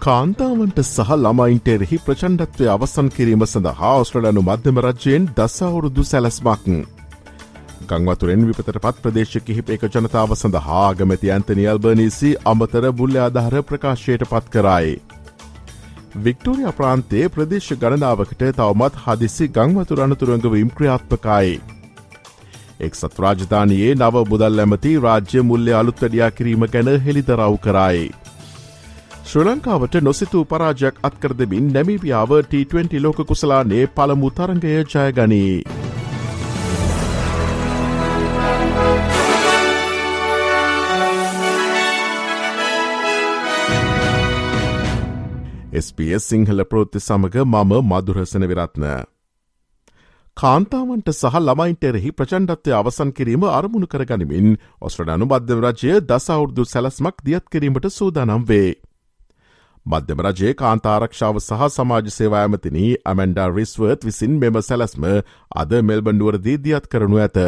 කාන්තාවන්ට සහ ළමයින්ට එරෙහි ප්‍රචණ්ඩත්වය අවසන් කිරීම සඳහා ඔස්ට්‍රලනු මධ්‍යම රජයෙන් දසවුරුදු සැලස්මක්. ගංවතුරෙන් විපතට පත් ප්‍රදේශ කිහිපේක ජනතාව සඳහා ගමති ඇන්තනි අල්බනීසි අමතර බුල්ල ආධහර ප්‍රකාශයට පත් කරයි. වික්ටෝරිය ප්‍රාන්තයේ ප්‍රදේශ ගණනාවකට තවමත් හදිසි ගංවතුර අනතුරංගවීම් ක්‍රියාත්මකයි. එක්සත් රාජධානයේ නව බුදල් ඇමති රාජ්‍ය මුල්ලය අලුත්තඩියා කිරීම ගැන හෙළිදරව් කරයි. ශ්‍ර ලංකාවට නොසිතූ පරාජයක් අත්කර දෙමින් නැමිපියාව T20 ලෝක කුසලානේ පළමු තරගය ජයගනී. SBS සිංහල ප්‍රෘත්ති සමඟ මම මදුරසන විරත්න. කාන්තාවන්ට සහ ළමයින්ට එරෙහි ප්‍රචණ්ඩත්වය අවසන් කිරීම අරමුණු කරගනිමින් ඔස්ට්‍රඩනු බද්ධ රජය දසවුරුදු සැලස්මක් දියත් කිරීමට සූදානම් වේ. මධ්‍යම රජයේ කාන්තාරක්ෂාව සහ සමාජ සේවා ඇමතිනී ඇමන්ඩා රිස්වර්ත් විසින් මෙම සැලස්ම අද මෙල්බන්ඩුවරදී දියත් කරනු ඇත.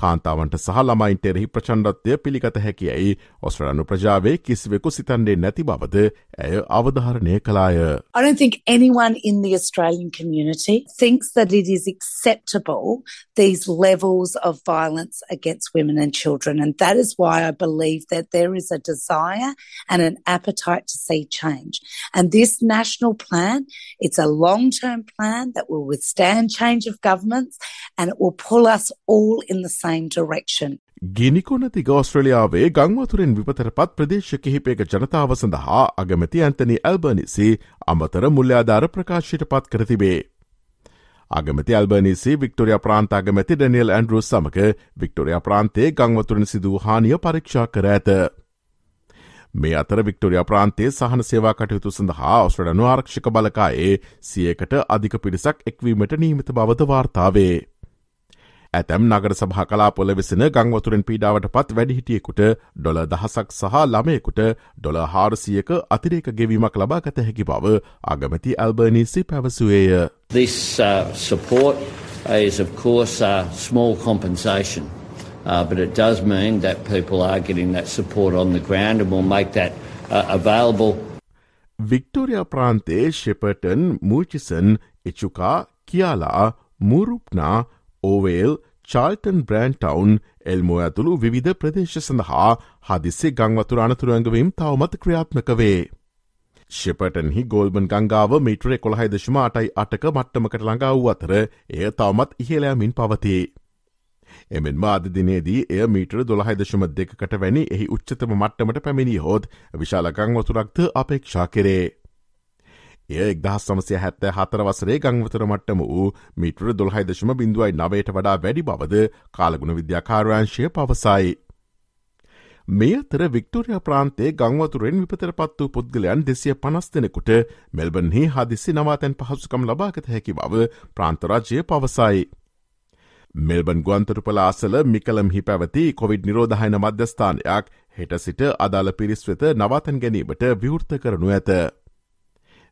කාන්තාවන්ට සහ ළමයින්ට එරෙහි ප්‍රචණ්ඩත්වය පිළිගත හැකියයි ඔස්ට්‍රලනු ප්‍රජාවේ කිසිවෙකු සිතන්ඩේ නැති බවද ඇය අවධාරණය කලාය. I don't think anyone in the Australian community thinks that it is acceptable these levels of violence against women and children. And that is why I believe that there is a desire and an appetite to see change. And this national plan, it's a long term plan that will withstand change of governments and it will pull us all in the same direction. ගිනිකොනති ගෝස්ට්‍රලියාවේ ගංවතුරෙන් විපතර පත් ප්‍රදේශ කිහිපේක ජනතාව සඳහා අගමති Anthony Albanese අමතර මුල්්‍යාධාර ප්‍රකාශයට පත් කරතිබේ. අගමති අල්බනිසි Victoria ප්‍රාන්ත අගමැති ඩනියල් Andrews සමක Victoria ප්‍රාන්තේ ගංවතුරන සිදූ හානිය පරීක්ෂා කර ඇත. මේ අතර වික්ටෝරිය ප්‍රාන්තේ සහන සේවා කටයුතු සඳහා ඔස්ට්‍රඩනු ආරක්ෂක බලකායේ සියකට අධික පිරිසක් එක්වීමට නීමිත බවද වාර්තාවේ. ඇතැම් නගර සභහ කලාපොල වෙසෙන ගංවතුරෙන් පීඩාවට පත් වැඩිහිටියෙකුට ඩොල දහසක් සහ ළමයකුට ඩොල හාරසියක අතිරේක ගෙවීමක් ලබා ගත හැකි බව අගමති ඇල්බර්නිසි පැවසුවේය. This uh, support is of course uh, small compensation. Uh, but it does mean that people are getting that support on the ground and we'll make that uh, available. Victoria ප්‍රාන්තේ Shepparton Murchison Echuca කියාලා Mooroopna ඕවේල් Charlton බ්‍රෑන්ටවුන් Elmore ඇතුළු විවිධ ප්‍රදේශ සඳහා හදිස්සේ ගංවතුර අනතුරංගවීම් තවමත ක්‍රියාත්මක වේ. ශෙපටන්හි ගෝල්බන් ගංගාව මිට්‍රේ කොළහයි දශම අටයි අටක මට්ටමකට ළඟා වූ අතර එය තවමත් ඉහලෑමින් පවතිේ. එමෙන් මාද දිනේදී එය මීටර දොළහයිදශම දෙකට වැනි එහි උච්චතම මට්ටමට පැමිණි හෝත් විශාලගං වතුරක්ද අපේක්ෂා කරේ. එය එක්දහස් සමසය හැත්තෑ හතර වසරේ ගංවතර මට්ටම වූ මිටර දොල්හයිදශම බිඳුවයි නවයට වඩා වැඩි බවද කාලගුණ විද්‍යාකාරවංශය පවසයි. මේ අතර වික්ටෝරිය ප්‍රාන්තේ ගංවතුරෙන් විපතර පත් වූ පුද්ගලයන් දෙසිය පනස් දෙනෙකුට මෙල්බන්හි හදිසි නවාතැන් පහසුකම් ලබාගත හැකි බව ප්‍රාන්තරාජය පවසයි. මෙල්බන් ගුවන්තරු පලාසල මිකලම්හි පැවති කොවිඩ් නිරෝධහයන මධ්‍යස්ථානයක් හෙට සිට අදාළ පිරිස් වෙත නවාතැන් ගැනීමට විවෘත කරනු ඇත.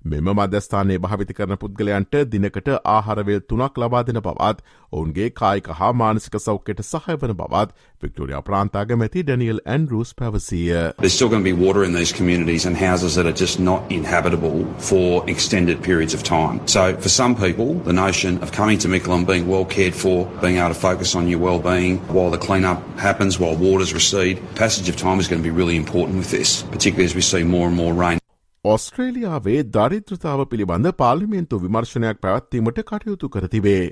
මෙම මධ්‍යස්ථානයේ භාවිත කරන පුද්ගලයන්ට දිනකට ආහාරවේල් තුනක් ලබා දෙන බවත් ඔවුන්ගේ කායික හා මානසික සෞඛ්‍යයට සහයවන බවත් Victoria ප්‍රාන්තාගමැති Daniel ඇන්රූස් පැවසිය. There's still going to be water in these communities and houses that are just not inhabitable for extended periods of time. So for some people, the notion of coming to Mickleham, being well cared for, being able to focus on your well-being while the clean-up happens, while waters recede, passage of time is going to be really important with this, particularly as we see more and more rain. ඔස්ට්‍රේලියාවේ දරිද්‍රතාව පිළිබඳ පාලිමේන්තු විමර්ශනයක් පැවැත්වීමට කටයුතු කරතිබේ.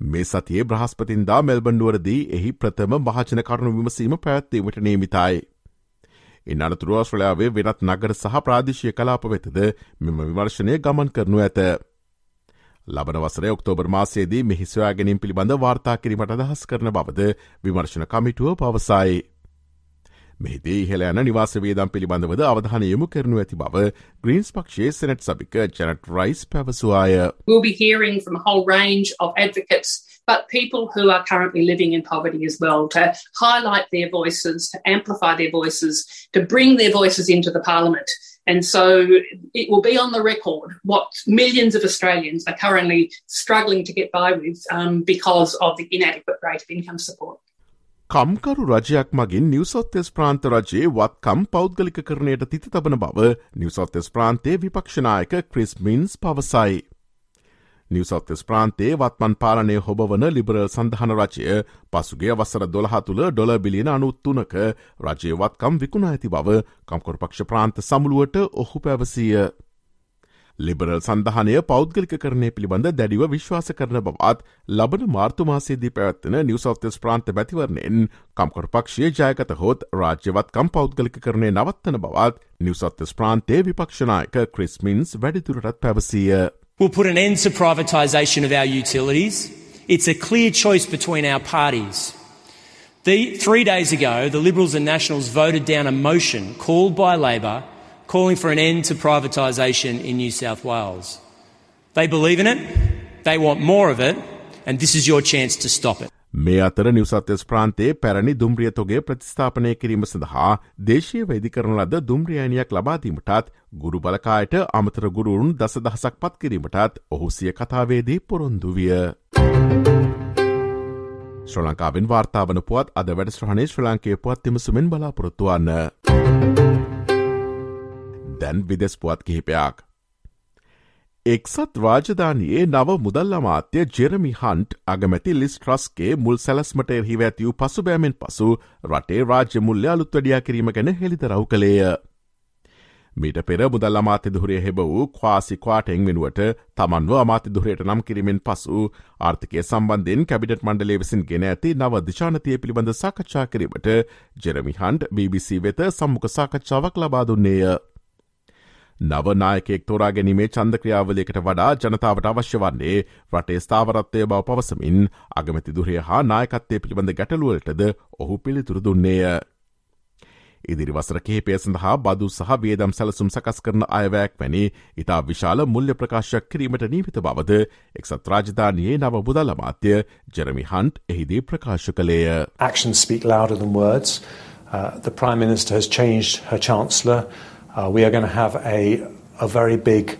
මේ සතියේ බ්‍රහස්පතින්දා මෙල්බන්ඩුවරදී එහි ප්‍රථම භාජන කරුණු විමසීම පැවැත්වීමට නේමිතයි. ඉන් අනතුරු ඔස්ට්‍රලයාාවේ වෙනත් නගර සහ ප්‍රාදිශය කලාප වෙතද මෙම විමර්ශනය ගමන් කරනු ඇත. ලබන වසර ඔක්තෝබර් මාසේදී මෙහිස්වයා ගැනීම් පිළිබඳ වාර්තා කිරීමට අදහස් කරන බවද විමර්ශන කමිටුව පවසයි. මෙහිදී ඉහළ යන නිවාස වේදම් පිළිබඳවද අවධාන යොමු කරනු ඇති බව ග්‍රීන්ස් පක්ෂයේ senate සභික ජනට් rice පැවසවාය. We'll be hearing from a whole range of advocates but people who are currently living in poverty as well, to highlight their voices, to amplify their voices, to bring their voices into the parliament. And so it will be on the record what millions of Australians are currently struggling to get by with um, because of the inadequate rate of income support. කම්කරු රජයක් මගින් නිවසොත්තෙස් ප්‍රාන්ත රජයේ වත්කම් පෞද්ගලික කරණයට තිත තබන බව නිවසොත්තෙස් ප්‍රාන්තේ විපක්ෂනායක ක්‍රිස්මින්ස් පවසයි. නිවසොත්තෙස් ප්‍රාන්තේ වත්මන් පාලනය හොබවන liberal සඳහන රජය පසුගේ වසර දොළහ තුළ ඩොල බිලියන අනුත්තුනක රජයවත්කම් විකුණ ඇති බව කම්කොරපක්ෂ ප්‍රාන්ත සමුළුවට ඔහු පැවසීය. ලිබරල් සඳහනය පෞද්ගලික කරණය පිළිබඳ දැඩිව විශ්වාස කරන බවත් ලබන මාර්තුමාසේදී පැවත්වන නිවසෝතස් ප්‍රාන්ත බැතිවරණයෙන් කම්කොර පක්ෂය ජයගත හොත් රාජ්‍යවත්කම් පෞද්ගලික කරණය නවත්තන බවත් නිවසොත්තස් ප්‍රාන්තේ විපක්ෂනායක ක්‍රිස්මින්ස් වැඩිතුරටත් පැවසීය. We'll put an end to privatisation of our utilities. It's a clear choice between our parties. The, three days ago, the Liberals and Nationals voted down a motion called by Labor calling for an end to privatisation in New South Wales. They believe in it, they want more of it, and this is your chance to stop it. මේ අතර නිවසත්‍යස් ප්‍රාන්තයේ පැරණි දුම්රියතොගේ ප්‍රතිස්ථාපනය කිරීම සඳහා දේශය වෛදි කරන ලද දුම්රියනියක් ලබාදීමටත් ගුරු බලකායට අමතර ගුරුරුන් දස දහසක් පත් කිරීමටත් ඔහු සිය කතාවේදී පොරොන්දු විය. ශ්‍ර ලංකාවෙන් වාර්තාාවන පුවත් අද වැඩ ශ්‍රහණය ශ්‍ර ලංකේ පුවත් තිමසුමෙන් බලාපොරොත්තුවන්න. දැන් විදෙස් පුවත් කිහිපයක්. එක්සත් රාජධානයේ නව මුදල් අමාත්‍ය ජෙරමි හන්ට් අගමැති ලිස් ට්‍රස්ගේ මුල් සැලස්මට එහිව ඇතිවූ පසුබෑමෙන් පසු රටේ රාජ්‍ය මුල්්‍ය අලුත් වඩියා කිරීම ගැන හෙළිතරව් කළේය. මීට පෙර මුදල් අමාත්‍යදුරේ හෙබ වූ ක්වාසි කවාටෙන් වෙනුවට තමන්ව අමාත්‍යදුරයට නම් කිරීමෙන් පසු ආර්ථිකය සම්බන්ධෙන් කැබිටත් මණ්ඩලේ විසින් ගෙන ඇති නව දිශානතිය පිළිබඳ සාකච්ඡා කිරීමට ජෙරමිහන්ඩ් BBC වෙත සම්මුඛ සාකච්ඡාවක් ලබාදුන්නේය. නවනායකෙක් තෝරා ගැනීමේ චන්දක්‍රියාවලයකට වඩා ජනතාවට අවශ්‍ය වන්නේ රටේ ස්ථාවරත්වය බව පවසමින් අගමැති දුරය හා නායකත්තය පිළිබඳ ගැටලුවලටද ඔහු පිළිතුරු දුන්නේය. ඉදිරි වසර කිහිපය සඳහා බදු සහ වේදම් සැලසුම් සකස් කරන අයවැයක් වැනි ඉතා විශාල මුල්්‍ය ප්‍රකාශයක් කිරීමට නීමිත බවද එක්සත් රාජධානයේ නව බුදල් අමාත්‍ය ජෙරමි හන්ට් එහිදී ප්‍රකාශ කළේය. Actions speak louder than words. Uh, the Prime Minister has changed her Chancellor. Uh, we are going to have a, a very big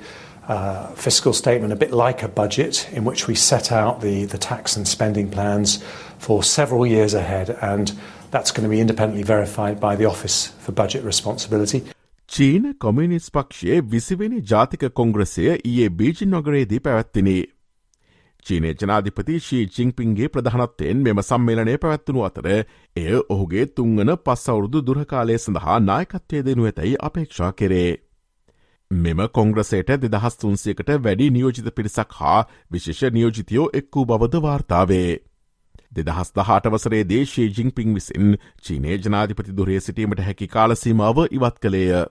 uh, fiscal statement, a bit like a budget, in which we set out the, the tax and spending plans for several years ahead. And that's going to be independently verified by the Office for Budget Responsibility. චීන කොමිනිස් පක්ෂයේ විසිවෙනි ජාතික කොංග්‍රසය ඊයේ බීජින් නොගරේදී පැවැත්තිනේ. චීනය ජනාධිපති Xi ජිංපින්ගේ ප්‍රධානත්වයෙන් මෙම සම්මේලනය පැවැත්වනු අතර එය ඔහුගේ තුංගන පස් අවුරුදු දුරකාලය සඳහා නායකත්වය දෙනු ඇතැයි අපේක්ෂා කෙරේ. මෙම කොංග්‍රසේට දෙදහස් තුන්සේකට වැඩි නියෝජිත පිරිසක් හා විශේෂ නියෝජිතයෝ එක් වූ බවද වාර්තාවේ. දෙදහස් දහට වසරේ දේශී ජිංපිං විසින් චීනය ජනාධිපති දුරේ සිටීමට හැකි කාලසීමාව ඉවත් කළේය.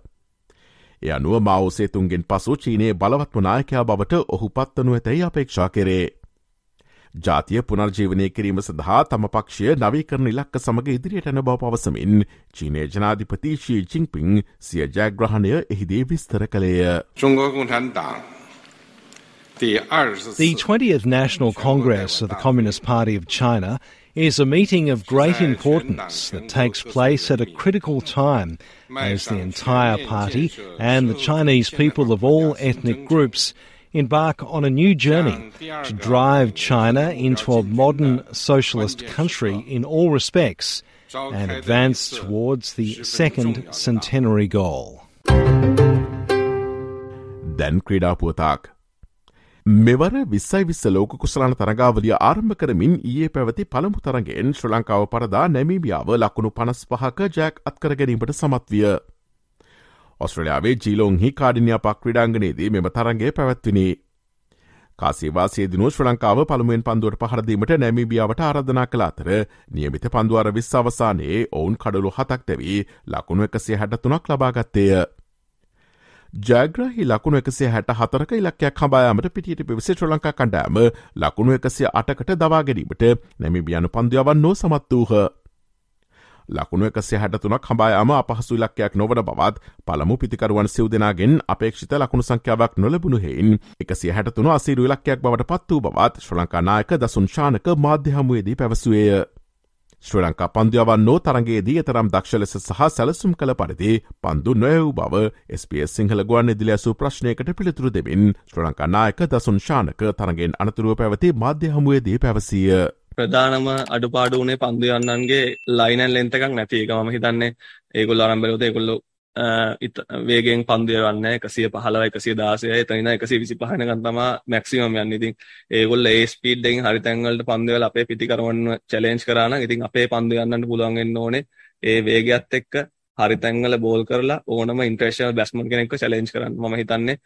එය අනුව මවසේතුන්ගෙන් පසු චීනයේ බලවත්ම නායකයා බවට ඔහු පත්වනු ඇතැයි අපේක්ෂා කරේ. ජාතිය පුනර්ජීවනය කිරීම සඳහා තම පක්ෂය නවීකරන ඉලක්ක සමඟ ඉදිරියට යන බව පවසමින් චීනය ජනාධිපති ශී චිංපිං සිය ජයග්‍රහණය එහිදී විස්තර කළේය. The 20th National Congress of the Communist Party of China is a meeting of great importance that takes place at a critical time as the entire party and the Chinese people of all ethnic groups embark on a new journey to drive China into a modern socialist country in all respects and advance towards the second centenary goal. දැන් ක්‍රීඩා පුවතාක්. මෙවර විස්සයි විස්ස ලෝක කුසලාන තරගාවලිය ආරම්භ කරමින් ඒ පැවති පළමු තරගෙන් ශ්‍ර ලංකාව පරදා නැමීබියාව ලකුණු පනස් පහක ජෑක් අත්කර ගැනීමට සමත්විය. ඔස්ට්‍රලයාාවේ ජීලෝන්හි කාඩිනියාපක් ක්‍රඩාංගනයේදී මෙම තරන්ගේ පැවැත්විනි. කාසේවාසේ දිනු ශ්‍ර ලංකාව පළමුුවෙන් පන්දුවට පහරදීමට නැමිබියාවට ආරධනා කළ අතර නියමිත පන්දුවර විශ්සවසානයේ ඔවුන් කඩලු හතක් දැවී ලකුණු එකසේ හැටතුනක් ලබාගත්තේය. ජයග්‍රහි ලකුණු එකසේ හැට හතරක ඉලක්කයක් හබායාමට පිටියට පිවිසි ශ්‍ර ලංකා කණ්ඩෑම ලකුණු එකසිය අටකට දවාගැනීමට නැමිබියනු පන්දයාවන් නෝ සමත් වූහ. ලකුණු එකසිය හැටතුනක් හබායාම අපහසු ඉලක්කයක් නොවන බවත් පළමු පිතිකරුවන් සිව් දෙනාගෙන් අපේක්ෂිත ලකුණු සංඛ්‍යාවක් නොලබුණු හෙයින් එකසිය හැටතුන අසීරු ඉලක්කයක් බවට පත් වූ බවත් ශ්‍ර ලංකානායක දසුන් ශානක මාධ්‍යහමුවේදී පැවසුවේය. ශ්‍ර ලංකා පන්දයවන්නෝ තරගේදී එතරම් දක්ෂ ලෙස සහ සැලසුම් කළ පරිදි පන්දු නොයව් බව SBS සිංහල ගුවන් ඉදිලි ඇසු ප්‍රශ්නයකට පිළිතුරු දෙමින් ශ්‍ර ලංකානායක දසුන් ශානක තරගෙන් අනතුරුව පැවති මාධ්‍ය හමුවේදී පැවසිය. ප්‍රධානම අඩුපාඩු වනේ පන්දුයන්නන්ගේ ලයිනන් ලෙන්තකක් නැති එක. ම හිතන්නේ ඒගොල්ල අරම්බලෝද ඒගොල්ලො වේගෙන් පන්දය වන්න එකසිය පහලව එකසිය දාසය එතනින එකසි විසි පහනකන් තමා මැක්සිමම් යන්න. ඉතින් ඒගොල්ල ඒ ස්පීඩ්ඩෙන් හරිතැන්වලට පන්දවල අපේ පිතිකරවන්න චලෙන්ජ් කරන ඉතින් අපේ පන්දයන්නට පුළුවන්ගෙන් ඕනේ. ඒ වේගත් එක්ක හරිතැන්වල බෝල් කරලා ඕනම ඉන්ට්‍රේෂල් බැස්මන් කෙනෙක්ව චලෙන්ජ් කරන්න. ම හිතන්නේ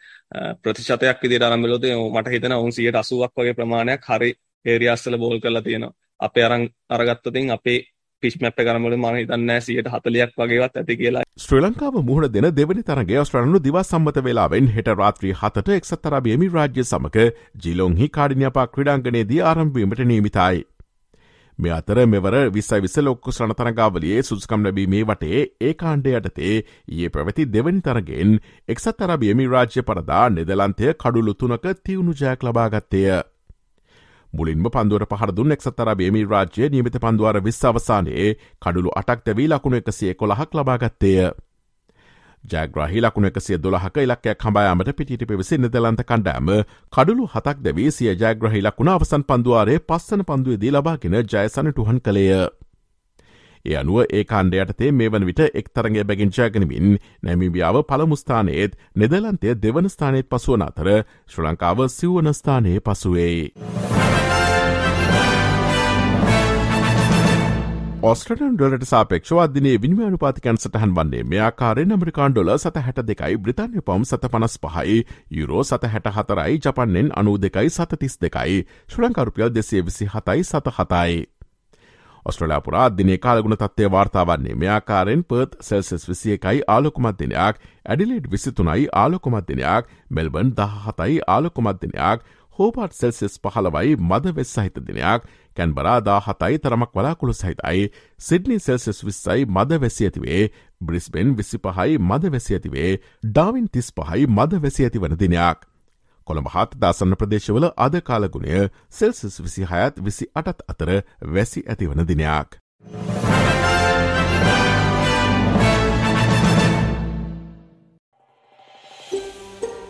ප්‍රතිශතයක් විදිට අරම්බලොද මට හිතන ඔවුන් සියට අසුවක් වගේ ප්‍රමාණයක් හරි ඒරියස්සල බෝල් කරලා තියෙනවා අපේ අරං අරගත්තතින් අපේ පිච් මැප් කරමල ම හිතන්න සියට හතලයක් වගේවත් ඇති කියලා ශ්‍ර ලංකාව මුහුණ දෙන දෙවනි තරගේ ස්ට්‍රලනු දිවා සම්මත වෙලාවෙන් හෙට රාත්‍රී හතට එක්සත්තරාබියමි රාජ්‍ය සමක ජිලොන්හි කාඩිනපා ක්‍රඩාංගනයේදී ආරම්භීමට නීමිතයි. මෙ අතර මෙවර විස්සයි විස ලොක්කු ශ්‍රණතරගාවලියේ සුස්කම් ලැබීමේ වටේ ඒ කාණ්ඩ යටතේ ඒ පැවැති දෙවනි තරගෙන් එක්සත් අරබියමි රාජ්‍ය පරදා නෙදලන්තය කඩුලු තුනක තිවුණු ජයක් ලබාගත්තය. මුලින්ම පන්දුවට පහරදුන් එක්සත්තර බේමි රාජ්‍ය නියමිත පන්දුවර විස් අවසානයේ කඩුළු අටක් දැවී ලකුණු එකසිය කොළහක් ලබාගත්තේය. ජයග්‍රහහි ලකුණ එකසිය දොළහක ඉලක්කයක් හඹායාමට පිටිට පිවිසි නිදලන්ත කණ්ඩෑම කඩුළු හතක් දැවී සිය ජයග්‍රහහි ලකුණ අවසන් පන්දුවාරේ පස්සන පන්දුවේදී ලබාගෙන ජයසන ටුහන් කළේය. ඒ අනුව ඒ කාණ්ඩයටතේ මේ වන විට එක් තරගේ බැගින් ජයගනමින් නැමිබියාව පළමුස්ථානයේත් නෙදලන්තය දෙවන ස්ථානයත් පසුවන අතර ශ්‍ර ලංකාව සිව්වන ස්ථානයේ පසුවේ. ඔස්ට්‍රටන් ඩොලට සාපේක්ෂව අධදිනේ විනිමයානු පාතිකන් සටහන් වන්නේ මෙයාකාරෙන් ඇමරිකාන් ඩොල සත හැට දෙකයි බ්‍රතාන්ය පවම් සත පනස් පහයි යුරෝ සත හැට හතරයි ජපන්නෙන් අනු දෙකයි සතතිස් දෙකයි ශ්‍රලංකරුපියල් දෙසේ විසි හතයි සත හතයි. ඔස්ට්‍රලයාපුරා දිනේ කාලගුණ තත්වය වාර්තාවන්නේ මෙයාකාරෙන් පර්ත් සෙල්සෙස් විසිය එකයි ආලොකුමත් දෙනයක් ඇඩිලේඩ් විසිතුනයි ආලොකුමත් දෙනයක් මෙල්බන් දහ හතයි ආලොකුමත් දෙනයක් හෝපට් සෙල්සිස් පහලවයි මද වෙස් සහිත දිනයක් කැන්බරාදා හතයි තරමක් වලාකුළු සහිතයි සිඩ්නි සෙල්සිස් විස්සයි මද වැසි ඇතිවේ බ්‍රිස්බෙන් විසි පහයි මද වැසි ඇතිවේ ඩාවින් තිස් පහයි මද වැසි ඇති වන දිනයක්. කොළඹ හත් දාසන්න ප්‍රදේශවල අද කාලගුණය සෙල්සිස් විසි හයත් විසි අටත් අතර වැසි ඇතිවන දිනයක්.